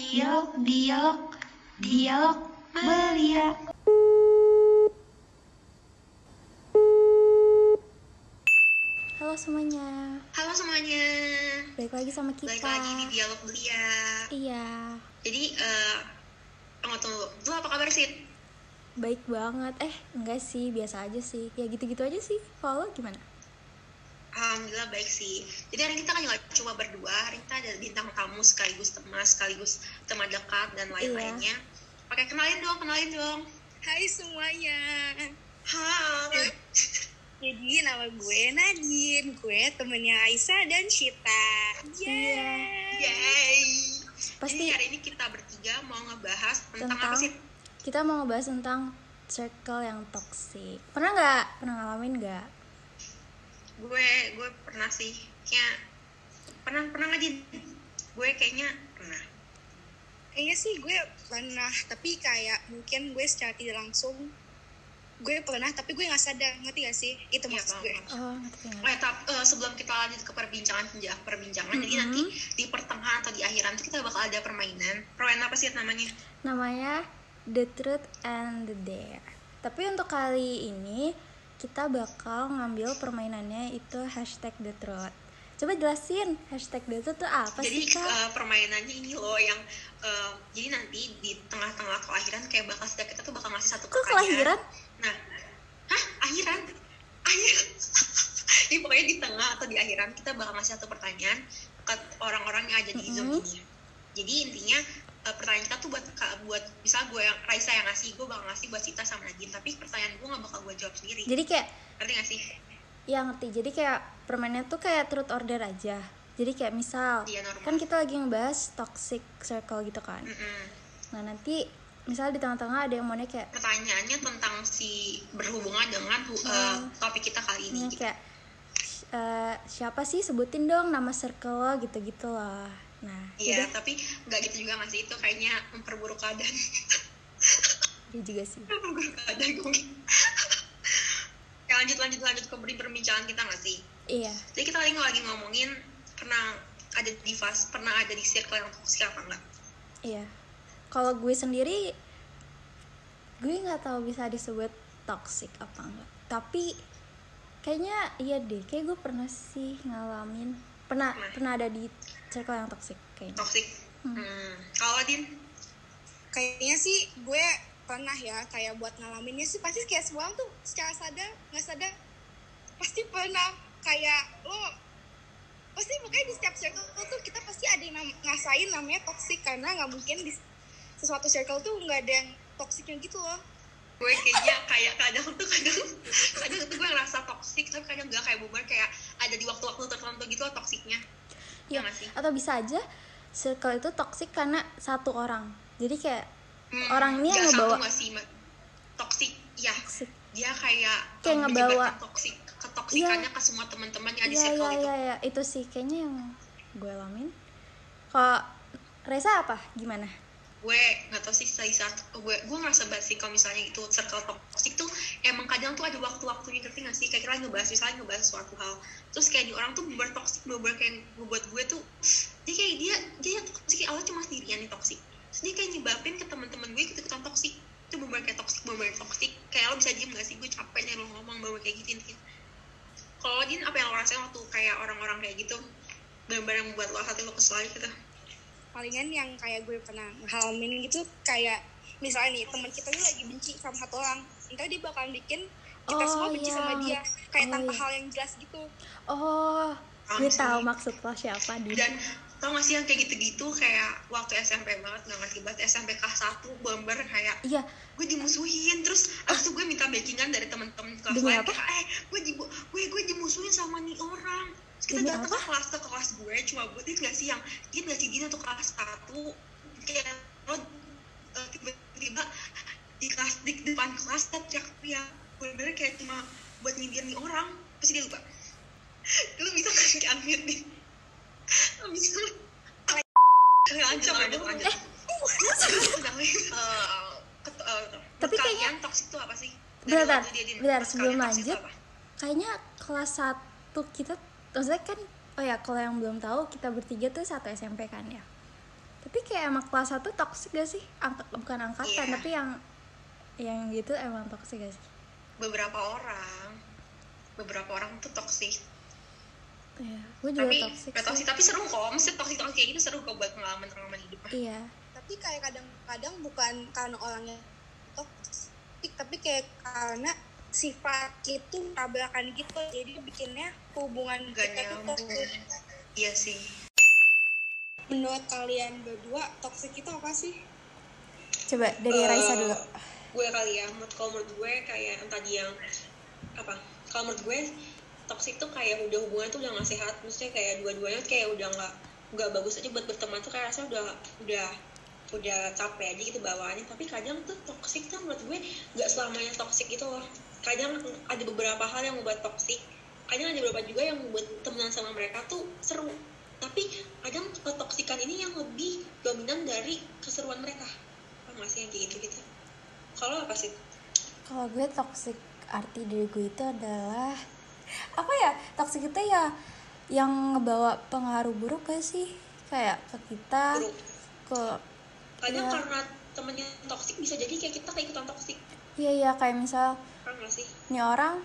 Dialog, dialog, dialog belia. Halo semuanya, Halo semuanya, balik lagi sama kita. balik lagi di Dialog Belia. Iya, Jadi, eh tunggu tunggu, lu apa kabar sih? baik banget. Eh, enggak sih, biasa aja sih. Ya gitu-gitu aja sih. Kalau lo gimana? Alhamdulillah baik sih. Jadi hari ini kita kan nggak cuma berdua, hari ini kita ada bintang tamu sekaligus teman, sekaligus teman dekat dan lain-lainnya. Oke, kenalin dong, kenalin dong. Hai semuanya. Hai. Jadi nama gue Nadine, gue temennya Aisyah dan Shita. Yeay. Yay. Pasti- Jadi hari ini kita bertiga mau ngebahas tentang, Tentang apa sih? kita mau ngebahas tentang circle yang toxic. Pernah nggak? Pernah ngalamin nggak? Gue gue pernah sih, kayak pernah pernah nggak Din? Gue kayaknya pernah. Kayaknya sih gue pernah, tapi kayak mungkin gue secara tidak langsung gue pernah, tapi gue nggak sadar, ngerti gak sih? Itu Iya, maksud gue. Oh, ngerti nggak? Eh, tap- eh, sebelum kita lanjut ke perbincangan penja- perbincangan, jadi Mhm. nanti di pertengahan atau di akhiran tuh kita bakal ada permainan. Permainan apa sih namanya? Namanya The Truth and the Dare. Tapi untuk kali ini kita bakal ngambil permainannya itu hashtag The Truth. Coba jelasin hashtag The Truth itu apa jadi sih kak? eh, permainannya ini loh yang eh, jadi nanti di tengah-tengah atau akhiran kayak bakal setiap kita tuh bakal ngasih satu Kok kelahiran? Nah, hah akhiran? Akhir. Jadi pokoknya di tengah atau di akhiran kita bakal ngasih satu pertanyaan ke orang-orang yang ada di zoom Mhm. ini. Jadi intinya eh, pertanyaan kita tuh buat buat misal gue yang Raisa yang ngasih gue bakal ngasih buat Sita sama Nadine tapi pertanyaan gue gak bakal gue jawab sendiri Jadi kayak ngerti gak sih ya ngerti. Jadi kayak permainannya tuh kayak truth order aja. Jadi kayak misal Iya, normal. kan kita lagi ngebahas toxic circle gitu kan. Mm-mm. Nah nanti misal di tengah-tengah ada yang mau kayak pertanyaannya tentang si berhubungan dengan eh, Hmm. topik kita kali ini ini gitu. kayak eh, siapa sih sebutin dong nama circle lo gitu-gitu loh. Nah, Iya, tapi nggak gitu juga nggak sih itu kayaknya memperburuk keadaan. Dia juga sih. memperburuk keadaan gue. ya, lanjut lanjut lanjut ke perbincangan kita nggak sih? Iya. Jadi kita lagi lagi ngomongin pernah ada di fase pernah ada di circle yang toksik apa enggak? Iya. Kalau gue sendiri gue nggak tahu bisa disebut toxic apa enggak. Tapi kayaknya iya deh. Kayak gue pernah sih ngalamin pernah Pernah. pernah ada di circle yang toxic kayaknya. Toksik. Hmm. Hmm. Kalau Din, Kayaknya sih gue pernah ya, kayak buat ngalaminnya sih pasti kayak semua tuh secara sadar, nggak sadar, pasti pernah kayak lo pasti pokoknya di setiap circle tuh kita pasti ada yang ngasain namanya toxic karena nggak mungkin di sesuatu circle tuh nggak ada yang toksiknya gitu loh gue kayaknya kayak kadang tuh kadang kadang tuh gue ngerasa toksik tapi kadang gak kayak bubar kayak ada di waktu-waktu tertentu gitu loh toksiknya. Ya sih? Atau bisa aja circle itu toxic karena satu orang. Jadi kayak Hmm, Orang ini yang ngebawa- sih toksik ya toxic. dia kayak Kayak um, ngebawa- toksik ketoksikannya ke semua teman-teman yang ada di Iya circle iya itu iya iya itu sih kayaknya yang gue alamin. Kalau Reza apa? Gimana? Gue nggak tahu sih dari saat gue gue ngerasa banget sih kalau misalnya itu circle toxic tuh emang kadang tuh ada waktu-waktunya ngerti nggak sih? Kayak kita ngebahas misalnya ngebahas suatu hal terus kayak di orang tuh bener toxic bener kayak ngebuat gue tuh dia kayak dia dia yang toxic awalnya cuma sendirian nih toxic terus dia kayak nyebabin ke teman-teman gue ikut ikutan toxic itu bener kayak toxic bener toxic kayak lo bisa diem gak sih? Gue capek nih lo ngomong bener kayak gitu intinya kalau Din apa yang lo rasain waktu kayak orang-orang kayak gitu? Bener-bener membuat lo hati lo kesel gitu palingan yang kayak gue pernah ngalamin gitu kayak misalnya nih teman kita ini lagi benci sama satu orang entar dia bakalan bikin kita Oh, semua benci iya. sama dia kayak Oh, tanpa iya. hal yang jelas gitu Oh, gue tahu maksud lo siapa di. dan tau gak sih yang kayak gitu-gitu kayak waktu SMP banget nggak ngerti banget SMP kelas 1 bomber kayak Iya, gue dimusuhin terus abis itu gue minta backingan dari teman-teman kelas lain kayak eh gue di gue gue dimusuhin sama nih orang terus kita Demi datang ke kelas ke kelas gue cuma buat itu gak sih yang dia nggak sih dia untuk kelas satu kayak lo eh, tiba-tiba di kelas di depan kelas teriak-teriak bener-bener kayak cuma buat nyindir nih orang pasti dia lupa lu bisa kasih unmute nih lu bisa lanjut lanjut lanjut Eh, Eh, ket- eh, Tapi kayaknya- toxic itu apa sih? Bentar, bentar sebelum lanjut, kayaknya kelas 1 kita, maksudnya kan, oh ya kalau yang belum tahu kita bertiga tuh satu SMP kan ya. tapi kayak emang kelas 1 toxic gak sih? Angka, bukan angkatan Iya. tapi yang yang gitu emang toxic gak sih? Beberapa orang. Beberapa orang tuh toksik Iya, gue juga tapi toxic gak toksik sih. tapi seru kok. Mesti toksik toksik kayak gitu seru kok buat pengalaman pengalaman hidup. Iya, tapi kayak kadang-kadang bukan karena orangnya toksik tapi kayak karena sifat itu tabrakan gitu jadi bikinnya hubungan gak kita tuh nyambung toksik iya sih. Menurut kalian berdua toksik itu apa sih? Coba dari Eh, Raisa dulu. gue kali ya menurut kalau menurut gue kayak yang tadi yang apa kalau menurut gue toxic tuh kayak udah hubungan tuh udah gak sehat. Maksudnya kayak dua-duanya tuh kayak udah nggak nggak bagus aja buat berteman tuh kayak rasanya udah udah udah capek aja gitu bawaannya. Tapi kadang tuh toxic tuh menurut gue nggak selamanya toxic gitu loh kadang ada beberapa hal yang membuat toxic kadang ada beberapa juga yang membuat temenan sama mereka tuh seru. Tapi kadang ketoksikan ini yang lebih dominan dari keseruan mereka. Apa sih yang kayak gitu gitu kalau apa sih? Kalau gue toxic arti diri gue itu adalah apa ya toxic itu ya yang ngebawa pengaruh buruk gak sih? Kayak ke kita buruk. ke kadang Iya. karena temennya toksik bisa jadi kayak kita keikutan toksik iya iya kayak misal sih. Ini orang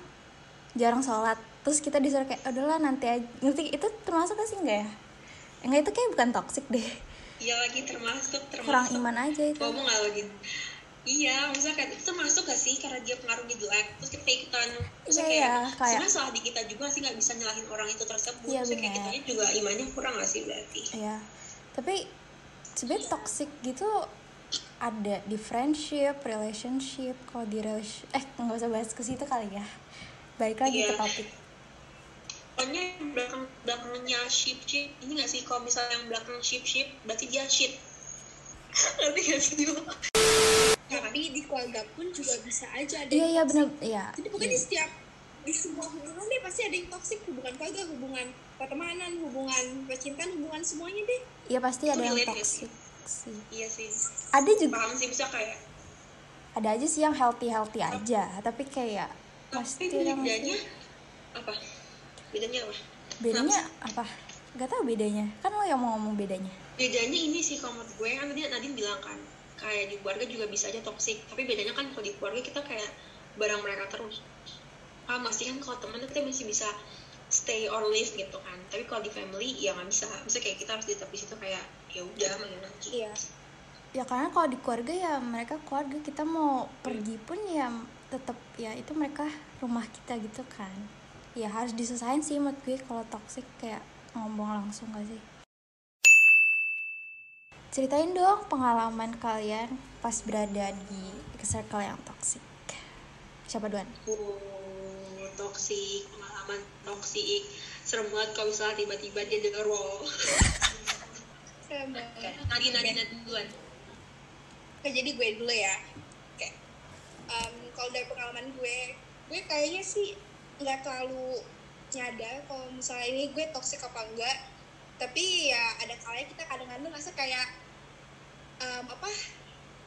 jarang sholat. Terus kita disuruh kayak udahlah nanti aja ngerti itu termasuk gak sih enggak ya? Enggak itu kayak bukan toxic deh. Iya lagi termasuk termasuk. Kurang iman aja itu. Ngomong nggak lagi? Iya maksudnya kayak itu masuk gak sih? Karena dia pengaruhnya jelek terus kita ikutan. Maksudnya Iya, kayak, iya, kayak- sebenarnya salah di kita juga sih? Nggak bisa nyalahin orang itu tersebut. Iya, maksudnya kayak kitanya juga imannya kurang gak sih berarti? Iya, tapi sebenarnya toxic gitu ada di friendship, relationship, kalau di relation eh nggak usah bahas ke situ kali ya. Baik lagi Iya. ke topik. pokoknya yang belakang belakangnya ship ship ini gak sih kalau misalnya yang belakang ship ship berarti dia shit ngerti gak sih lo tapi di keluarga pun juga bisa aja ada Iya iya toksik. benar iya. jadi pokoknya di setiap di semua hubungan deh pasti ada yang toksik hubungan keluarga hubungan pertemanan hubungan percintaan hubungan semuanya deh Iya pasti ada yang toxic sih. iya sih. Ada juga paham sih bisa kayak ada aja sih yang healthy healthy aja, tapi kayak tapi pasti ada bedanya apa? Bedanya apa? Bedanya apa? Gak tau bedanya. Kan lo yang mau ngomong bedanya. bedanya ini sih kalau menurut gue kan tadi Nadine bilang kan kayak di keluarga juga bisa aja toksik tapi bedanya kan kalau di keluarga kita kayak barang mereka terus. Ah masih kan kalau teman kita masih bisa stay or leave gitu kan. Tapi kalau di family ya nggak bisa. Bisa kayak kita harus tetap di situ kayak ya udah lagi iya Ya karena kalau di keluarga ya mereka keluarga kita mau pergi pun ya tetap ya itu mereka rumah kita gitu kan. Ya harus diselesain sih menurut gue kalau toxic kayak ngomong langsung gak sih. Ceritain dong pengalaman kalian pas berada di circle yang toxic. Siapa duluan? oh toksik pengalaman toksik serem banget kalau misalnya tiba-tiba dia denger wow Nadine Nadine Nadine duluan Oke, jadi gue dulu ya. Oke. Em, kalau dari pengalaman gue, gue kayaknya sih nggak terlalu nyadar kalau misalnya ini gue toxic apa enggak. Tapi ya ada kalanya kita kadang-kadang ngerasa kayak em, apa?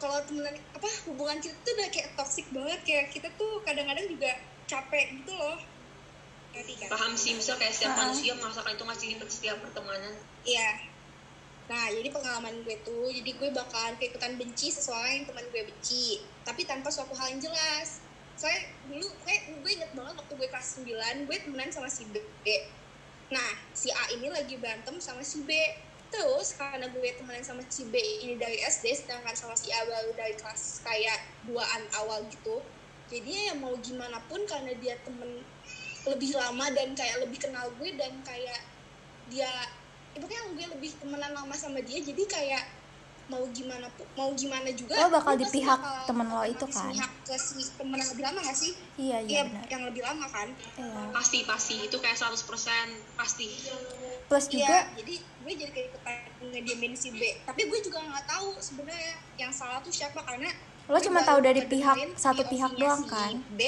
Kalau temenan apa hubungan kita tuh udah kayak toxic banget kayak kita tuh kadang-kadang juga capek gitu loh. Ngerti kan? paham sih misal kayak setiap Ah. manusia merasakan itu ngasih setiap pertemanan Iya. Nah, jadi pengalaman gue tuh, jadi gue bakalan keikutan benci seseorang yang teman gue benci, tapi tanpa suatu hal yang jelas. Soalnya dulu gue, gue inget banget waktu gue kelas 9, gue temenan sama si B. Nah, si A ini lagi berantem sama si B. Terus karena gue temenan sama si B ini dari SD, sedangkan sama si A baru dari kelas kayak duaan awal gitu. Jadi ya mau gimana pun karena dia temen lebih lama dan kayak lebih kenal gue dan kayak dia ya pokoknya gue lebih temenan lama sama dia jadi kayak mau gimana mau gimana juga Lo bakal di pihak bakal temen lo itu kan? pihak ke si temen yang lebih lama gak sih Iya iya iya benar. yang lebih lama kan Iya. pasti pasti itu kayak 100% pasti Plus juga iya jadi gue jadi kayak ikutan ngediemin si B tapi gue juga nggak tahu sebenarnya yang salah tuh siapa karena Lo cuma tahu dari pihak- satu pihak doang si kan? B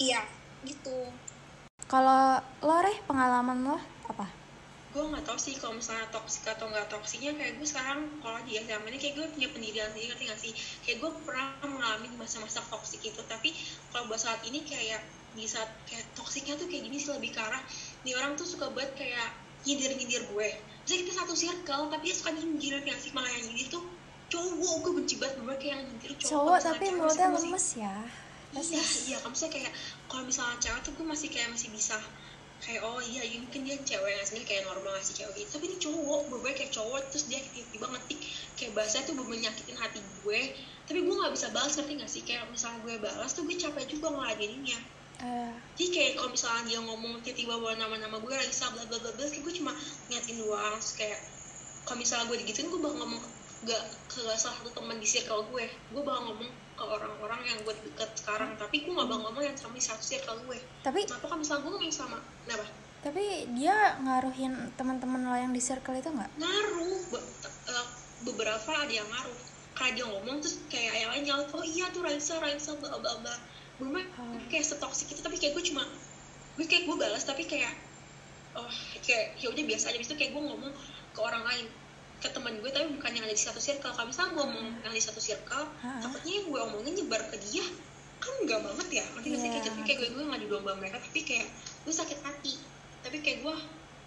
iya gitu kalau lo reh pengalaman lo apa? Gue nggak tahu sih kalau misalnya toksik atau nggak toksiknya kayak gue sekarang kalau di SMA ini kayak gue punya pendirian sendiri ngerti nggak sih? Kayak gue pernah mengalami masa-masa toksik itu tapi kalau buat saat ini kayak di saat kayak toksiknya tuh kayak gini sih lebih ke arah nih orang tuh suka banget kayak nyindir nyindir gue. Terus kita satu circle tapi dia suka nyindir kayak sih malah yang nyindir tuh cowok. Gue benci banget gue kayak yang nyindir cowok. Cowok tapi mulutnya lemes ya. Iya iya kamu misalnya kayak kalau misalnya cewek tuh gue masih kayak masih bisa kayak oh iya ya mungkin dia cewek yang aslinya kayak normal ngasih cewek gitu. Tapi ini cowok bener kayak cowok terus dia tiba-tiba ngetik kayak bahasa tuh bener nyakitin hati gue. Tapi gue nggak bisa balas ngerti gak sih? Kayak misalnya gue balas tuh gue capek juga ngeladeninnya. Eh, jadi kayak kalau misalnya dia ngomong tiba-tiba bawa nama-nama gue Raisa bla bla bla bla gue cuma nyatin doang. Terus kayak kalau misalnya gue digituin gue bakal ngomong gak ke salah satu teman di circle gue. Gue bakal ngomong ke orang-orang yang gue deket sekarang. Tapi gue gak bakal ngomong yang sama di satu circle gue. Tapi kenapa kalau misalnya gue ngomong sama kenapa? Tapi dia ngaruhin teman-teman lo yang di circle itu nggak? Ngaruh. Be- eh, beberapa ada yang ngaruh. Kayak dia ngomong terus kayak yang lain nyaut oh iya tuh Raisa Raisa bla bla bla. Gue Oh. kayak setoksik itu tapi kayak gue cuma gue kayak gue balas tapi kayak oh kayak ya udah biasa aja. Habis itu kayak gue ngomong ke orang lain ke teman gue tapi bukan yang ada di satu circle kalau misalnya gue ngomong yang di satu circle Hah? takutnya yang gue omongin nyebar ke dia kan enggak banget ya nanti nggak sih kayak Iya. jadi kayak gue gue nggak di domba mereka tapi kayak gue sakit hati tapi kayak gue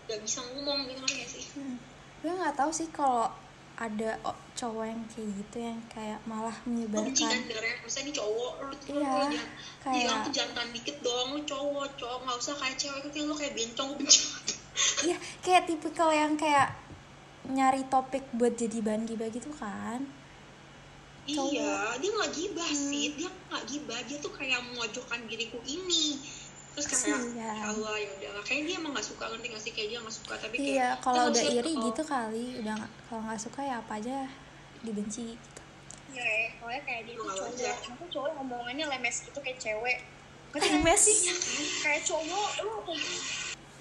gak bisa ngomong gitu kan ya sih Hmm. gue nggak tahu sih kalau ada cowok yang kayak gitu yang kayak malah Gue benci kan menyebarkan misalnya ini cowok, lu tuh Iya, lu jangan, kayak- bilang tuh jantan dikit dong, lu cowok, cowok, gak usah kayak cewek, itu lu kayak bencong, banget. iya kayak tipikal yang kayak nyari topik buat jadi bahan gibah gitu kan? Cowok. Iya, dia gak gibah Hmm. sih, dia gak gibah, dia tuh kayak memojokkan diriku ini. Terus kayak, Kasian. ya Allah ya udah kayaknya dia emang gak suka, ngerti gak sih, kayak dia gak suka, tapi kayak iya kalau udah iri gitu kali udah nggak- kalau nggak suka ya apa aja dibenci gitu. Iya, ya, soalnya kayak dia tuh nggak cowok, aku cowok ngomongannya lemes gitu kayak cewek. Nggak Iya kan? Kayak cowok, lu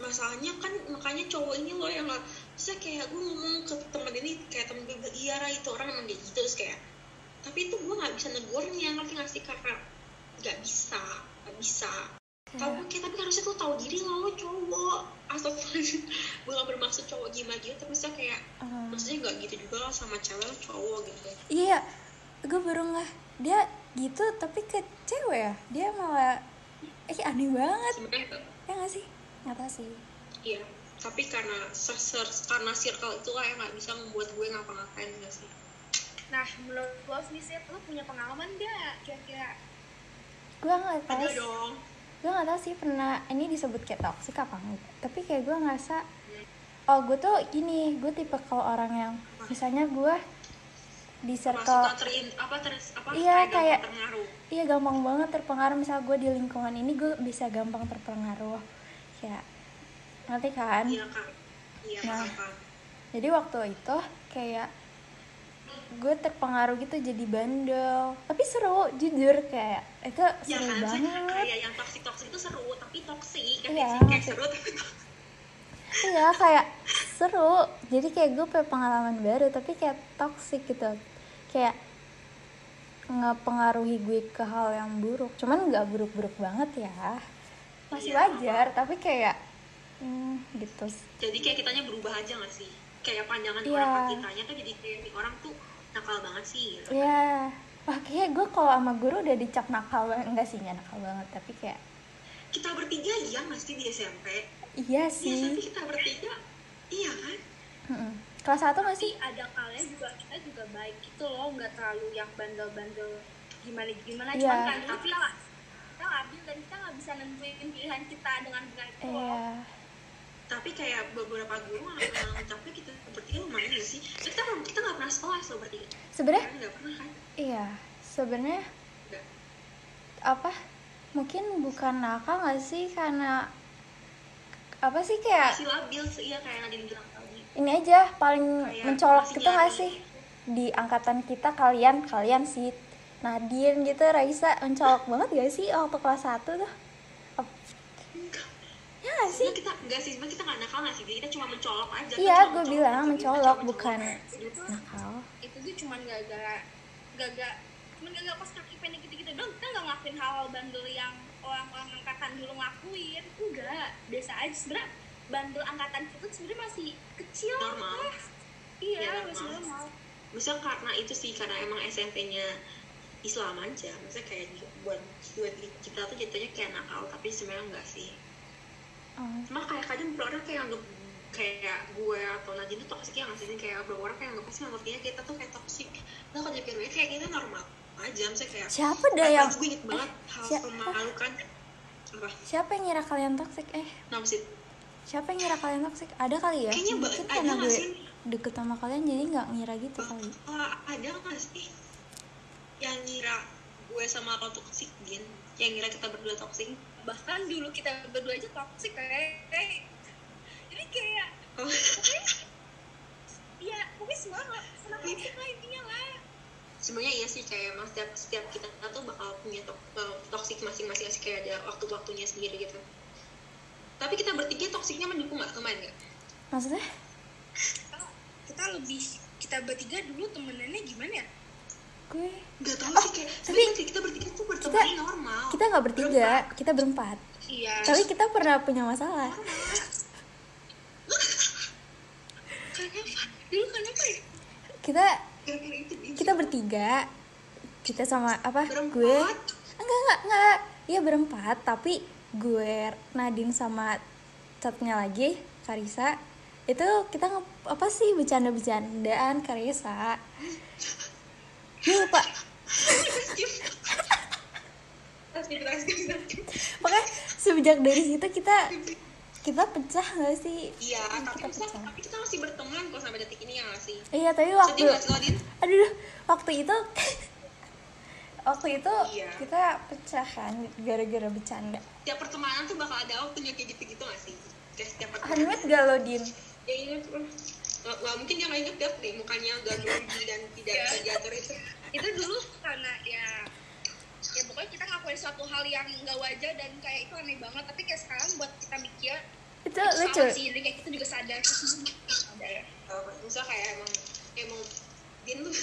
masalahnya kan makanya cowok ini loh yang gak bisa kayak gue ngomong ke temen ini kayak temen gue bilang, iya itu orang emang kayak gitu terus kayak tapi itu gue nggak bisa negornya ngerti gak sih? Karena nggak bisa nggak bisa. Tahu kayak tapi harusnya tuh tahu diri lo lo cowok? Asal gue gak bermaksud cowok gimana gitu tapi misalnya kayak Hmm. maksudnya nggak gitu juga lah sama cewek cowok gitu. Iya gue baru nggak dia gitu tapi ke cewek ya? Dia malah eh aneh banget. Sebenarnya ya nggak sih nggak tahu sih. Iya tapi karena ser, ser- karena circle itu lah yang nggak bisa membuat gue ngapa-ngapain gak sih? Nah, menurut lo sendiri sih, lo punya pengalaman gak kira-kira? gue nggak tahu ada dong. Gue nggak tahu sih pernah ini disebut kayak toxic apa enggak. Tapi kayak gue ngerasa oh gue tuh gini gue tipe kalau orang yang misalnya gue di circle terin apa ter apa Iya, kayak- iya gampang banget terpengaruh. Misal gue di lingkungan ini gue bisa gampang terpengaruh kayak ngerti kan? Iya kak. Iya Nah. paham jadi waktu itu kayak gue terpengaruh gitu jadi bandel. Tapi seru jujur kayak itu ya seru kan? Maksudnya banget. kayak yang toxic toxic itu seru tapi toxic. Kan Iya, sih? Kayak seru tapi toxic. Iya kayak seru. Jadi kayak gue punya pengalaman baru tapi kayak toxic gitu. Kayak ngepengaruhi gue ke hal yang buruk. Cuman nggak buruk-buruk banget ya masih Iya, wajar tapi kayak hmm, gitu jadi kayak kitanya berubah aja gak sih kayak pandangan Iya. orang ke kitanya tuh jadi kayak orang tuh nakal banget sih gitu. Iya, wah kayak gue kalau sama guru udah dicap nakal enggak sih nggak nakal banget tapi kayak kita bertiga iya nggak sih di SMP iya di sih SMP kita bertiga iya kan Mm-mm. kelas satu masih Tapi ada kalanya juga kita juga baik gitu loh, nggak terlalu yang bandel-bandel gimana gimana. Iya. Cuman kan kita nggak labil dan kita nggak bisa nentuin pilihan kita dengan benar itu loh. iya. Tapi kayak beberapa guru malah ngucapnya kita bertiga lumayan gak sih? Kita kita nggak pernah sekolah loh bertiga sebenarnya nggak pernah kan? iya sebenarnya apa mungkin bukan nakal nggak sih? Karena apa sih kayak masih labil sih iya kayak Nadine bilang tadi ini aja paling Kayak mencolok gitu nggak sih? Di angkatan kita kalian kalian sih Nadine gitu Raisa mencolok banget gak sih waktu kelas 1 tuh? Enggak ya nggak sih? Kita enggak sih sebenarnya kita nggak nakal nggak sih? Kita cuma mencolok aja. Iya cuma gue mencolok bilang mencolok cuma bukan mencolok. nakal. Itu tuh cuman gara-gara gagal cuman gagal pas kaki pendek gitu-gitu dong kita nggak ngelakuin hal-hal bandel yang orang-orang angkatan dulu ngelakuin. Enggak biasa aja. Sebenarnya bandel angkatan kita tuh sebenarnya masih kecil Normal. lah. iya Iya, masih normal. Misalnya karena itu sih karena emang SMP-nya Islam aja. Maksudnya kayak buat buat kita tuh jatuhnya kayak nakal Tapi sebenarnya enggak sih. Oh, Cuma kayak kadang orang kayak anggap kayak gue atau Nadine tuh toxic ya nggak sih? Kayak beberapa orang kayak nggak pasti ngertinya kita tuh kayak toxic. Nah kalau dipikir kayak kita normal aja. Misalnya kayak siapa dah yang gue inget banget hal siapa? memalukan. Apa? Siapa yang ngira kalian toxic? Eh. Kenapa sih? Siapa yang ngira kalian toxic? Ada kali ya? Kayaknya mungkin ada karena gue sih? deket sama kalian jadi nggak ngira gitu kali. Ah, ada nggak sih yang ngira gue sama lo toxic gin yang ngira kita berdua toxic. Bahkan dulu kita berdua aja toxic kayak kayak- jadi kayak Oh. pokoknya ya pokoknya semua senang toxic lah intinya lah. Sebenarnya iya sih kayak emang setiap setiap kita tuh bakal punya to eh, toxic masing-masing sih kayak ada waktu-waktunya sendiri gitu. Tapi kita bertiga toksiknya mendukung nggak? Kemarin nggak? Maksudnya? Kita lebih kita bertiga dulu temenannya gimana ya gue nggak tahu sih kayak tapi tapi kita bertiga tuh berteman normal. kita nggak bertiga kita berempat. Iya. Tapi kita pernah punya masalah. Dulu kenapa ya? Kita kira-kira itu Din. kita bertiga kita sama apa Berempat? gue enggak enggak enggak. Iya berempat. Tapi gue Nadine sama satunya lagi Karisa itu kita apa sih bercanda-bercandaan Karisa lupa skip, skip. pokoknya sejak dari situ kita kita pecah gak sih? Iya tapi kita pecah. tapi kita masih berteman kok sampai detik ini ya nggak sih? Iya tapi waktu sedih aduh waktu itu waktu itu Iya. kita pecah kan gara-gara bercanda. Setiap pertemanan tuh bakal ada waktunya kayak gitu-gitu gak sih? Kayak setiap pertemanan. Hanmet gak lo din? Ya inget wah, mungkin dia nggak inget deh nih mukanya agak grogi dan tidak Iya. bisa diatur itu itu dulu karena ya ya pokoknya kita ngelakuin suatu hal yang nggak wajar dan kayak itu aneh banget tapi kayak sekarang buat kita mikir itu itu lucu sih jadi kayak kita juga sadar sadar Tahu nggak? misal kayak emang emang Din tuh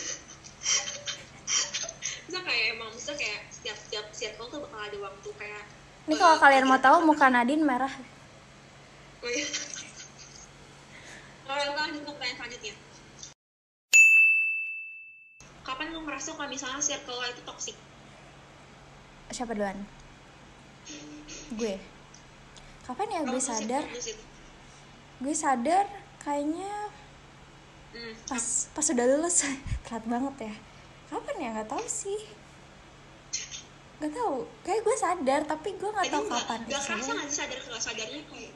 misal kayak emang misal kayak setiap setiap circle tuh bakal ada waktu kayak ini eh, kalau kalian mau kita- tahu muka Nadine merah Oh iya. Kalau lanjut ke pertanyaan selanjutnya. Kapan lo merasa kalau misalnya circle lo itu toxic? siapa duluan? Gue. Kapan ya gue Kalau sadar? lu gue sadar kayaknya Hmm. pas pas udah lulus. Telat banget ya. Kapan ya? Nggak tahu sih. Nggak tahu. Kayak gue sadar tapi gue nggak tahu kapan. nggak kerasa nggak sadar? Nggak sadarnya kayak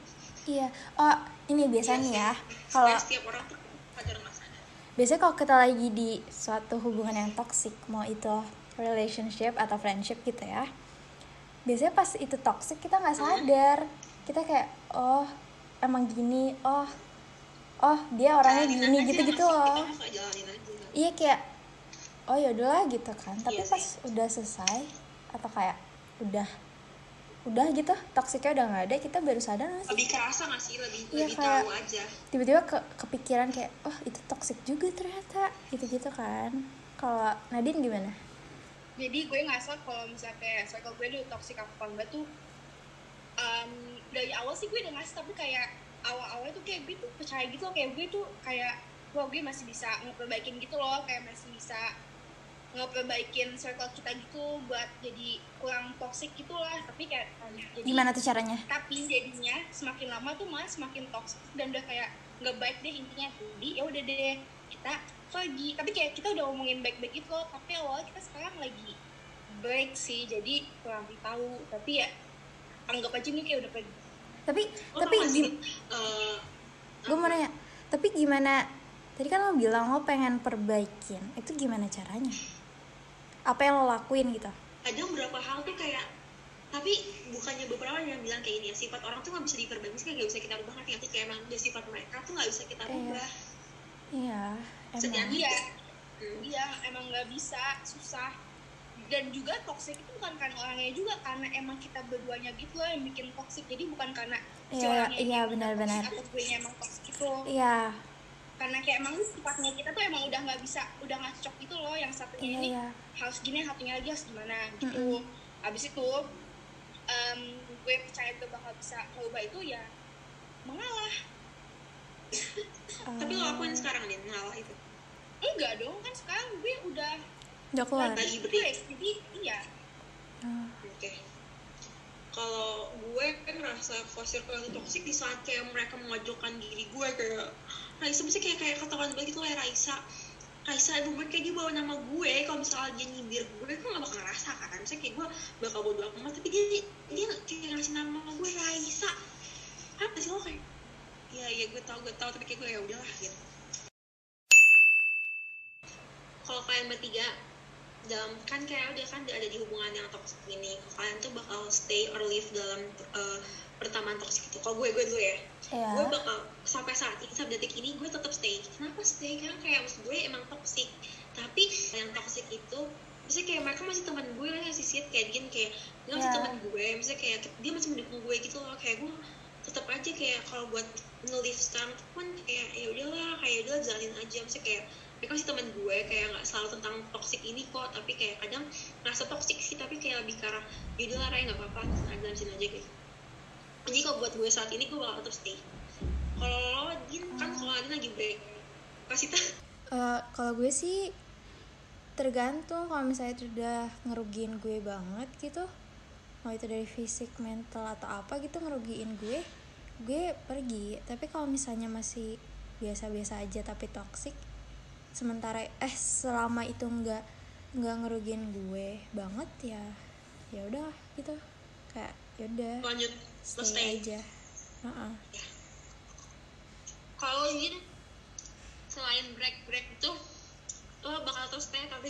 iya. Oh ini biasanya ya kalau setiap orang tuh nggak sadar. biasanya kalau kita lagi di suatu hubungan yang toxic mau itu relationship atau friendship gitu ya biasanya pas itu toxic kita nggak sadar. Kita kayak oh emang gini. Oh oh dia orangnya gini gitu gitu sih? loh. iya kayak oh ya udahlah gitu kan. Tapi Iya pas udah selesai atau kayak udah udah gitu toksiknya udah nggak ada kita baru sadar nggak sih Lebih kerasa nggak sih? Lebih Iya, lebih kayak- tahu aja. tiba-tiba ke kepikiran kayak oh itu toksik juga ternyata gitu gitu kan kalau Nadine gimana jadi gue ngerasa kalau misalnya kayak circle gue dulu toxic apa enggak tuh em, dari awal sih gue udah ngasih tapi kayak awal-awal tuh kayak gue tuh percaya gitu loh kayak gue tuh kayak wah gue masih bisa ngeperbaikin gitu loh kayak masih bisa ngeperbaikin circle kita gitu buat jadi kurang toxic gitu lah tapi kayak jadi gimana tuh caranya? Tapi jadinya semakin lama tuh malah semakin toxic dan udah kayak nggak baik deh intinya. Jadi ya udah deh kita pergi. Tapi kayak kita udah ngomongin baik-baik itu loh. Tapi awalnya kita sekarang lagi break sih jadi kurang tahu. Tapi ya anggap aja nih kayak udah pergi. Tapi Lo tapi gim- eh, gue mau nanya tapi gimana tadi kan lo bilang lo pengen perbaikin itu gimana caranya apa yang lo lakuin gitu. Ada beberapa hal tuh kayak tapi bukannya beberapa yang bilang kayak ini ya sifat orang tuh nggak bisa diperbaiki kayak nggak bisa kita nggak sih? kayak emang udah sifat mereka tuh nggak bisa kita Iya. rubah iya emang. iya iya emang nggak bisa susah. Dan juga toxic itu bukan karena orangnya juga karena emang kita berduanya gitu loh yang bikin toxic. Jadi bukan karena Iya, iya, benar-benar. atau gue emang toxic gitu iya karena kayak emang sifatnya kita tuh emang udah nggak bisa udah nggak cocok gitu loh yang satunya ini. iya. Harus gini yang satunya lagi harus gimana gitu. Abis itu em, gue percaya gue bakal bisa merubah itu ya mengalah. Tapi lo Oh, lakuin sekarang nih ngalah itu? Enggak dong kan sekarang gue udah udah keluar? lagi break. jadi iya. Oh. oke. Kalau gue kan ngerasa kalau circle itu toxic di saat kayak mereka mengajukan diri gue kayak Raisa bisa kayak kayak ketahuan banget gitu kayak Raisa. Raisa ibu gue kayak dia bawa nama gue kalau misalnya dia nyindir gue gue gak bakal ngerasa kan. Misalnya kayak gue bakal bodo amat tapi dia dia kayak ngasih nama gue Raisa. Apa sih lo kayak? Ya ya gue tau gue tau tapi kayak gue ya udahlah gitu. Kalau kalian bertiga dalam kan kayak udah kan ada di hubungan yang toxic ini kalian tuh bakal stay or leave dalam uh, pertemanan toxic itu. Kalau gue gue dulu ya. Iya. gue bakal sampai saat ini sampai detik ini gue tetap stay. Kenapa stay? Karena kayak maksud gue emang toxic. Tapi yang toxic itu misalnya kayak mereka masih teman gue lah yang sisir kayak gini kayak dia masih Iya. teman gue. Misalnya kayak dia masih mendukung gue gitu loh. Kayak gue tetap aja kayak kalau buat nge-live sekarang pun kayak ya udahlah kayak udah jalanin aja. Misalnya kayak mereka masih teman gue kayak nggak selalu tentang toxic ini kok tapi kayak kadang ngerasa toxic sih tapi kayak lebih ke arah ya udahlah Ray nggak apa-apa ada sini aja gitu. Jadi kalau buat gue saat ini gue bakal tetap stay. Kalau lo Din kan kalau Adin lagi break kasih tau Eh, kalau gue sih tergantung kalau misalnya itu udah ngerugiin gue banget gitu mau itu dari fisik mental atau apa gitu ngerugiin gue gue pergi. Tapi kalau misalnya masih biasa-biasa aja tapi toxic sementara eh selama itu nggak nggak ngerugiin gue banget ya ya udah gitu. Kayak ya udah lanjut stay stay aja. Heeh. kalau Din selain break break itu lo bakal terus stay tapi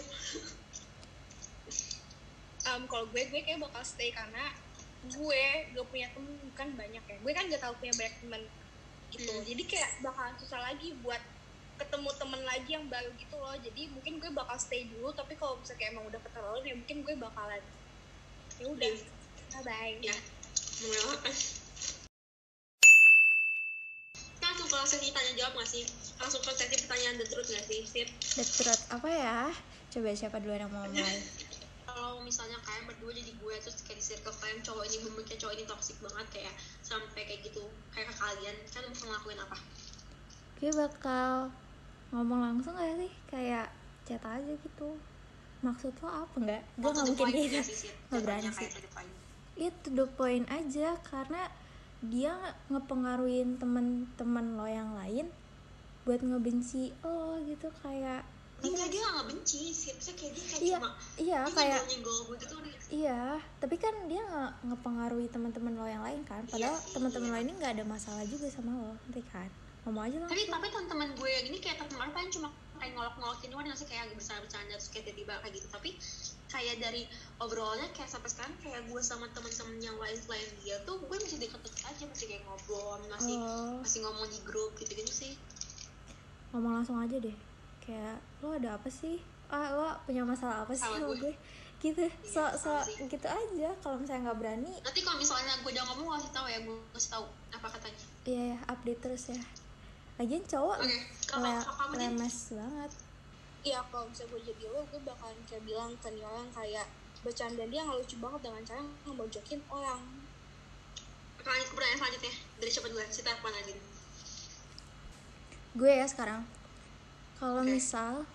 um, kalau gue gue kayak bakal stay karena gue gak punya temen kan banyak ya. Gue kan gak tahu punya banyak temen gitu. Hmm. jadi kayak bakalan susah lagi buat ketemu temen lagi yang baru gitu loh. Jadi mungkin gue bakal stay dulu tapi kalau misalnya kayak emang udah keterlaluan ya mungkin gue bakalan ya udah. Bye bye ya. Mengelak langsung ke sesi tanya jawab nggak sih? Langsung ke sesi pertanyaan the truth nggak sih Sip? The truth. Apa ya? Coba siapa duluan yang mau mulai? Kalau misalnya kalian berdua jadi gue terus kayak di circle kalian cowok ini kayak cowok ini toxic banget kayak sampai kayak gitu kayak ke kalian kan mau ngelakuin apa? Gue bakal ngomong langsung gak sih? Kayak chat aja gitu. Maksud lo apa? Nggak. Gue nggak mungkin gitu. nggak berani sih. itu the point aja karena dia ngepengaruhin temen-temen lo yang lain buat ngebenci lo gitu kayak Enggak, dia nggak benci sih. Maksudnya kayak dia kayak iya cuma iya dia kayak nyenggol gitu udah iya tapi kan dia nggak ngepengaruhi teman-teman lo yang lain kan. Padahal sih, teman-teman iya. lo ini nggak ada masalah juga sama lo nanti kan ngomong aja tapi langsung tapi teman-teman gue yang ini kayak terpengaruh paling cuma kayak ngolok-ngolokin doang nggak sih kayak bisa bercanda terus kayak tiba-tiba kayak gitu. Tapi kayak dari obrolannya kayak sampai sekarang kayak gue sama teman-teman yang lain selain dia tuh gue masih deket-deket aja masih kayak ngobrol masih Oh. masih ngomong di grup gitu-gitu sih. Ngomong langsung aja deh. Kayak lo ada apa sih? Ah lo punya masalah apa sih Sama gue. gue? Gitu. So Iya, so sama sih. gitu aja kalau misalnya nggak berani. Nanti kalau misalnya gue udah ngomong gue kasih tahu ya gue kasih tahu apa katanya. Iya ya update terus ya lagian cowok kalau kamu Din? lemes banget. Iya kalau misalnya gue jadi lo gue bakalan kayak bilang ke nih orang kayak bercanda dia nggak lucu banget dengan cara ngebojokin orang. Pertanyaan pertanyaan selanjutnya dari siapa duluan? Sita apa Nadine gue ya sekarang. Kalau Oke. misal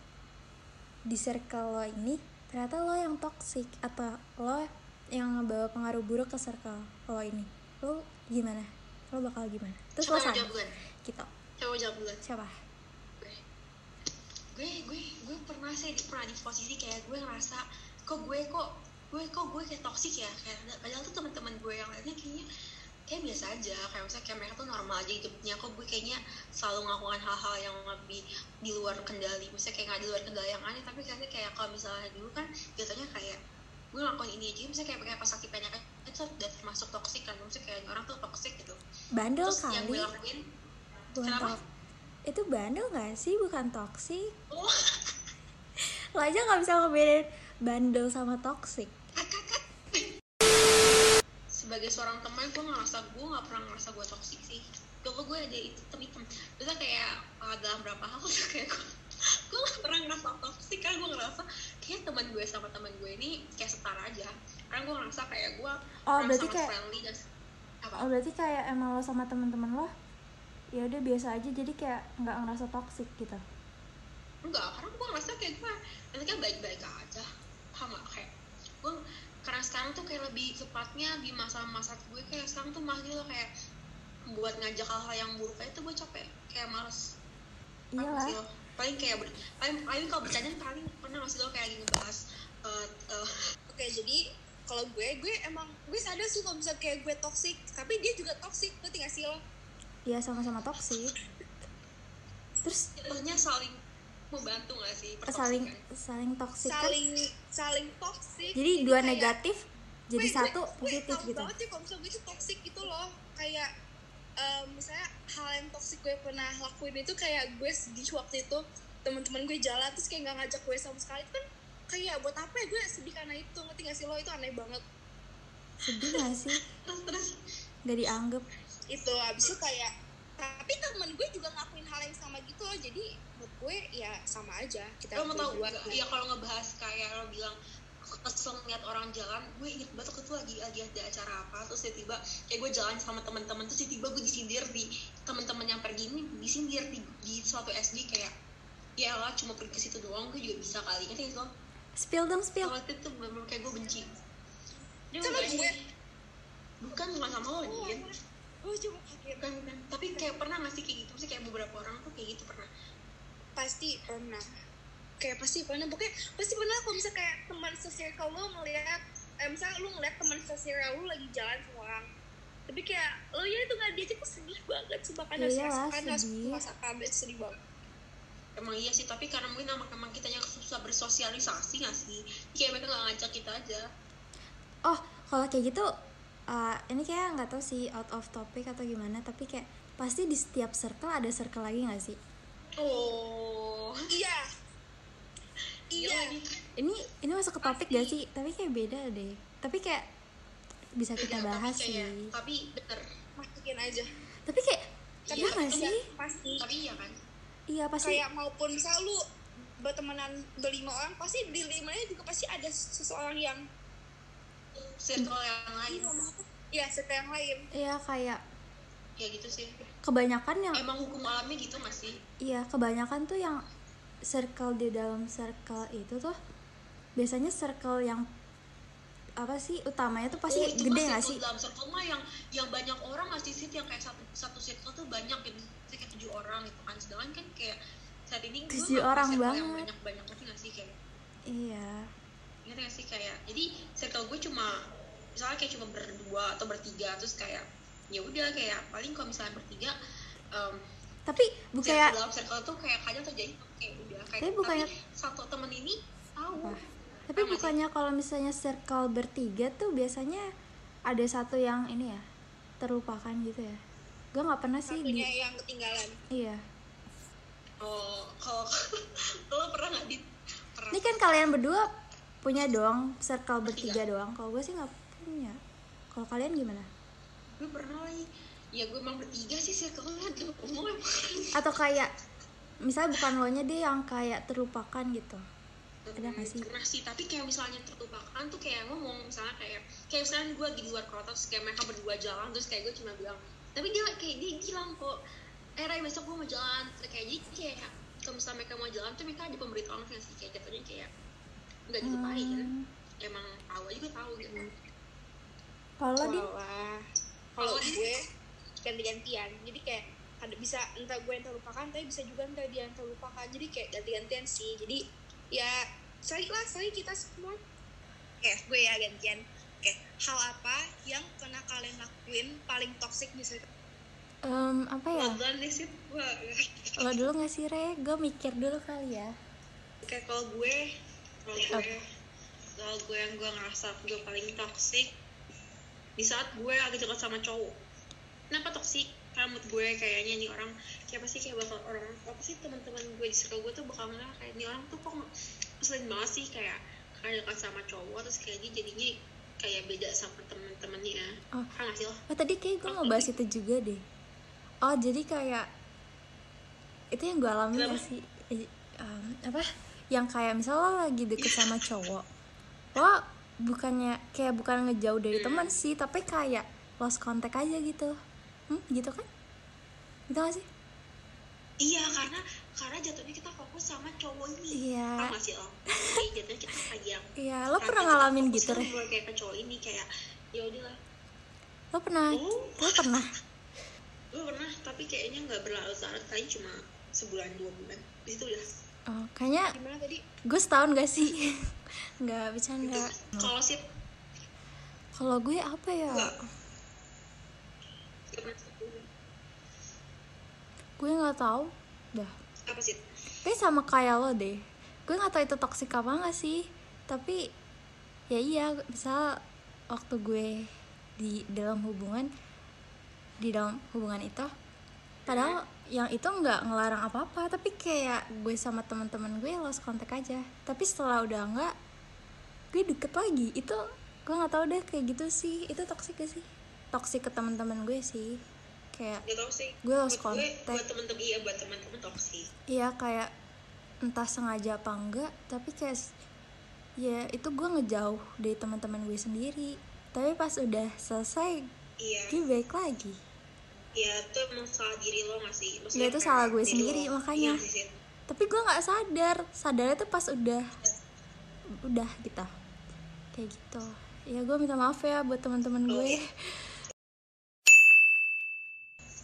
di circle lo ini ternyata lo yang toxic atau lo yang ngebawa pengaruh buruk ke circle lo ini. Lo gimana? Lo bakal gimana? Terus lo sadar jawab duluan. Gitu coba jawab duluan siapa? Gue. Gue gue gue pernah sih pernah di posisi kayak gue ngerasa kok gue kok gue kok gue kayak toxic ya? Kayak padahal tuh teman-teman gue yang lainnya kayaknya kayak biasa aja. Kayak misalnya kayak mereka tuh normal aja hidupnya. Kok gue kayaknya selalu melakukan hal-hal yang lebih di luar kendali. Misalnya kayak nggak di luar kendali yang aneh tapi kayaknya kayak kalau misalnya dulu kan jatuhnya kayak gue ngelakuin ini aja. Misalnya kayak kayak pas lagi pengen itu udah termasuk toxic kan. Misalnya kayak orang tuh toxic gitu. Bandel terus yang gue kali. lakuin bukan Kenapa? itu bandel gak sih? Bukan toxic. Oh. Lo aja nggak bisa ngebedain bandel sama toxic. Sebagai seorang teman gue ngerasa gue nggak pernah ngerasa gue toksik sih. Kalau gue ada hitam hitam biasanya kayak uh, dalam berapa hal tuh kayak gue gue gak pernah ngerasa toksik kan? Gue ngerasa kayak teman gue sama teman gue ini kayak setara aja. Karena gue ngerasa kayak gue Oh, berarti kayak- friendly dan apa? Oh berarti kayak emang lo sama teman-teman lo ya udah biasa aja jadi kayak nggak ngerasa toxic gitu. Enggak karena gue ngerasa kayak gue nanti kan baik baik aja gak kayak gue karena sekarang tuh kayak lebih tepatnya di masa-masa gue kayak sekarang tuh masih lo kayak buat ngajak hal-hal yang buruk kayak itu gue capek kayak males. Iyalah. Sih lo. paling kayak ber- paling paling kalau bercanda paling pernah nggak sih lo kayak lagi ngebahas eh, eh, oke jadi kalau gue gue emang gue sadar sih kalau misalnya kayak gue toxic tapi dia juga toxic ngerti gak sih lo iya sama-sama toksik terus jatuhnya saling membantu gak sih? Saling pertoksikan? saling toksik kan saling saling toxic jadi dua kayak- negatif jadi Gue- satu gue, positif tahu gitu. banget sih kalau misalnya itu toxic gitu loh. Kayak em, misalnya hal yang toxic gue pernah lakuin itu kayak gue sedih waktu itu. Teman-teman gue jalan terus kayak nggak ngajak gue sama sekali. Itu kan kayak buat apa ya gue sedih karena itu? Ngerti gak sih lo? Itu aneh banget. Sedih gak sih? Terus terus. Gak dianggap itu abis itu kayak tapi temen gue juga ngakuin hal yang sama gitu loh. Jadi buat gue ya sama aja. Kita lo mau tau gak? ya kalau ngebahas kayak lo bilang kesel ngeliat orang jalan gue inget banget waktu itu lagi lagi ada acara apa terus tiba-tiba kayak gue jalan sama teman-teman terus tiba-tiba gue disindir di teman-teman yang pergi ini disindir di, di suatu SD kayak ya lah cuma pergi ke situ doang gue juga bisa kali. Sih lo? Spill dong spill. Waktu itu bener kayak gue benci. Dia Sama gue. bukan bukan sama lo oh, gue cuma kaget bukan bukan tapi kayak pernah nggak sih kayak gitu? Sih kayak beberapa orang tuh kayak gitu pernah. Pasti pernah. Kayak pasti pernah. Pokoknya pasti pernah kalau misalnya kayak teman se-circle lo ngeliat eh, misalnya lu ngeliat teman se-circle lu lagi jalan sama orang. Tapi kayak lo ya itu nggak diajak tuh sedih banget. Sumpah kan harus Iyalah, rasakan harus sedih. merasakan sedih banget. Emang iya sih tapi karena mungkin emang, emang kitanya susah bersosialisasi nggak sih? Kayak mereka nggak ngajak kita aja. Oh kalau kayak gitu uh, ini kayak nggak tahu sih out of topic atau gimana tapi kayak pasti di setiap circle ada circle lagi nggak sih? Oh iya. Iya. Ini ini masuk ke topik gak sih? Tapi kayak beda deh. Tapi kayak bisa kita Beda, bahas tapi kayak- sih. Tapi bener masukin aja. Tapi kayak Iya, iya nggak tapi sih? pasti. Tapi iya kan? Iya pasti. Kayak maupun misal lu bertemanan berlima orang pasti di limanya juga pasti ada seseorang yang circle yang lain. Ya serta yang lain. Iya kayak ya gitu sih. kebanyakan yang emang hukum alamnya gitu nggak sih? Iya kebanyakan tuh yang circle di dalam circle itu tuh biasanya circle yang apa sih utamanya tuh pasti Oh, itu gede nggak circle sih? dalam circle mah yang yang banyak orang nggak sih yang kayak satu satu circle tuh banyak gitu kayak tujuh orang gitu kan. Sedangkan kan kayak saat ini gue Tujuh orang circle yang banget. banyak banyak ngerti nggak sih kayak? Iya. Ngerti nggak sih kayak? Jadi circle gue cuma misalnya kayak cuma berdua atau bertiga terus kayak ya udah kayak paling kalau misalnya bertiga um, tapi bukannya circle dalam circle tuh kayak kadang terjadi kayak udah kayak Tapi bukannya- satu temen ini tahu. Apa? tapi sih? bukannya kalau misalnya circle bertiga tuh biasanya ada satu yang ini ya terlupakan gitu ya? Gue nggak pernah sih di satunya yang ketinggalan. Iya. Oh kalau lo pernah nggak di pernah. Ini kan kalian berdua punya doang circle bertiga. doang. Kalau gue sih nggak punya. Kalau kalian gimana? Gue pernah lagi ya gue emang bertiga sih circle-nya atau kayak misalnya bukan lo nya deh yang kayak terlupakan gitu. Ada nggak sih? Pernah sih tapi kayak misalnya terlupakan tuh kayak ngomong misalnya kayak kayak misalnya gue di luar kota terus kayak mereka berdua jalan terus kayak gue cuma bilang tapi dia kayak dia bilang kok eh Ray besok gue mau jalan. Kayak jadi kayak kalau misalnya mereka mau jalan tuh mereka ada pemberitahuan sih kayak jatuhnya kayak nggak dilupain Hmm. emang awal juga tahu gitu kalau di Walah. kalau gue ganti-gantian. Jadi kayak ada bisa entah gue yang terlupakan tapi bisa juga entah dia yang terlupakan. Jadi kayak ganti-gantian sih. Jadi ya sorry lah sorry kita semua. Oke gue ya gantian. Oke hal apa yang pernah kalian lakuin paling toxic bisa Em, apa ya? Lo dulu nggak sih re? Gue mikir dulu kali ya. Kayak kalau gue kalau gue kalau gue yang gue ngerasa gue paling toxic di saat gue lagi dekat sama cowok. Kenapa toxic karena menurut gue kayaknya nih orang? Kayak pasti kayak bakal orang apa sih teman-teman gue di circle gue tuh bakal ngerasa kayak nih orang tuh kok ngeselin banget sih kayak karena dekat sama cowok terus kayak dia jadinya kayak beda sama temen-temennya. Oh. kan sih lo? Oh tadi kayak gue mau bahas itu juga deh. Oh jadi kayak itu yang gue alami Kenapa? gak sih? Eh, em, apa? Yang kayak misalnya lo lagi deket sama cowok lo bukannya kayak bukan ngejauh dari teman sih tapi kayak lost contact aja gitu. Hmm, gitu kan? Gitu gak sih? Iya karena karena jatuhnya kita fokus sama cowok ini. Iya. Gak sih lo Jadi jatuhnya kita kayak iya lo pernah itu ngalamin gitu mulai kayak ke cowok ini kayak ya udahlah. Lo pernah? Oh. lo pernah? Gue pernah tapi kayaknya nggak berlarut-larut kali cuma sebulan dua bulan. Di situ udah oh, kayaknya gimana tadi? gue setahun gak sih? Nggak bercanda. Kalau sih kalau gue apa ya? Gue nggak tahu. Dah. Apa sih tapi sama kayak lo deh. Gue nggak tahu itu toksik apa nggak sih. Tapi ya iya misal waktu gue di dalam hubungan di dalam hubungan itu padahal yang itu nggak ngelarang apa apa tapi kayak gue sama teman-teman gue lost kontak aja. Tapi setelah udah nggak gue deket lagi. Itu gue nggak tahu deh kayak gitu sih. Itu toksik gak sih? Toksik ke teman-teman gue sih. Kayak tau Gue lost contact. buat temen-temen iya buat temen-temen toksik Iya kayak entah sengaja apa enggak tapi kayak ya itu gue ngejauh dari teman-teman gue sendiri. Tapi pas udah selesai iya. gue baik lagi Iya, itu emang salah diri lo gak sih? Maksudnya Ya, itu salah gue diri sendiri, lo. makanya. Iya tapi gue nggak sadar sadarnya tuh pas udah udah gitu kayak gitu ya gue minta maaf ya buat teman-teman Oh, gue iya.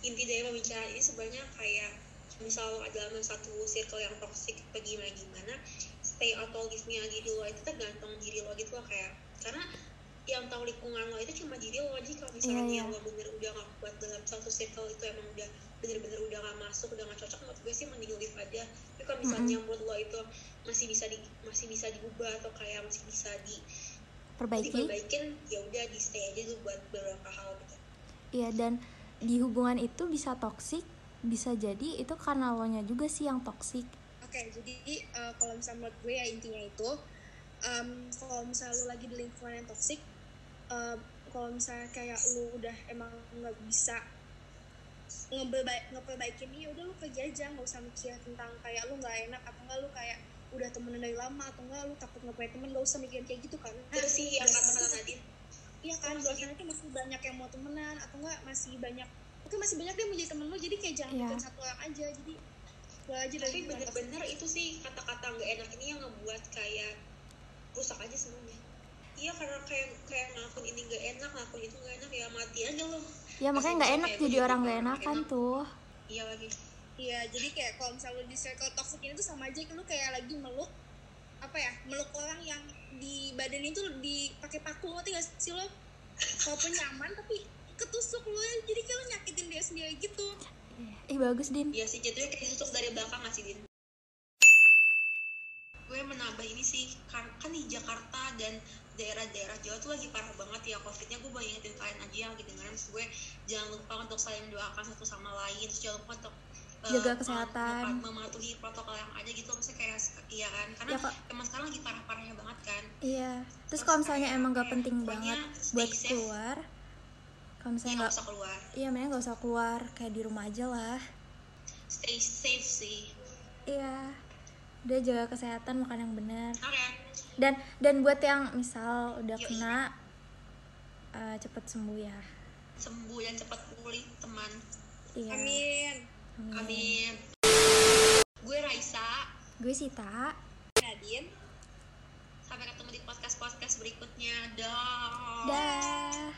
Inti dari pembicaraan ini sebenarnya kayak misal lo ada dalam satu circle yang toxic atau gimana gimana stay atau leave-nya diri lo itu tergantung diri lo gitu loh kayak karena yang tahu lingkungan lo itu cuma diri lo aja kalau misalnya Iya, iya. lo bener udah gak kuat dalam satu circle itu emang udah bener-bener udah gak masuk udah gak cocok menurut gue sih mending leave aja. Tapi kalau misalnya menurut lo itu masih bisa di masih bisa diubah atau kayak masih bisa di perbaiki. diperbaikin ya udah di stay aja dulu buat beberapa hal gitu. Iya dan di hubungan itu bisa toksik bisa jadi itu karena lo nya juga sih yang toksik Oke, jadi eh, kalau misalnya menurut gue ya intinya itu em, kalau misalnya lu lagi di lingkungan yang toksik, em, kalau misalnya kayak lu udah emang nggak bisa ngeperbaik ngeperbaikin ya udah lu pergi aja nggak usah mikir tentang kayak lu nggak enak atau enggak lu kayak udah temenan dari lama atau enggak lu takut nggak punya temen nggak usah mikirin kayak gitu kan. Itu sih yang kata-kata Nadine iya kan di sana tuh masih banyak yang mau temenan atau enggak masih banyak mungkin masih banyak dia mau jadi temen lu jadi kayak jangan mikirin satu orang aja jadi gue aja dari tapi bener-bener itu sih kata-kata nggak enak ini yang ngebuat kayak rusak aja semuanya iya karena kayak kayak ngelakuin ini nggak enak ngelakuin itu nggak enak ya mati aja lo ya makanya nggak enak jadi orang nggak enakan tuh. Iya lagi. Iya, jadi kayak kalau misalnya lu di circle toxic ini tuh sama aja lu kayak lagi meluk apa ya meluk orang yang di badan itu dipakai paku ngerti gak sih lo? Walaupun nyaman tapi ketusuk lu ya. Jadi kayak lu nyakitin dia sendiri gitu. Ih bagus din. Iya sih jatuhnya kayak ditusuk dari belakang nggak sih Din? Gue menambah ini sih kan, kan di Jakarta dan daerah-daerah Jawa tuh lagi parah banget ya covidnya. Gue mau ingetin kalian aja yang lagi dengerin terus gue jangan lupa untuk saling mendoakan satu sama lain. Terus jangan lupa untuk Jaga mem- kesehatan. mem- mematuhi protokol yang ada gitu. Maksudnya kayak iya kan? Karena Ya, Kak. emang sekarang lagi parah-parahnya banget kan. Iya. Terus kalau misalnya kayak- emang gak penting banget buat safe. keluar kalau Iya misalnya nggak nggak usah keluar. iya mending nggak usah keluar kayak di rumah aja lah. Stay safe sih. Iya. Udah jaga kesehatan makan yang benar. Oke dan dan buat yang misal udah Yoi. kena uh, cepet sembuh ya. Sembuh yang cepet pulih teman. Iya. amin. Amin, amin. gue Raisa. Gue Sita. Nadin sampai ketemu di podcast podcast berikutnya. Dah. Dah.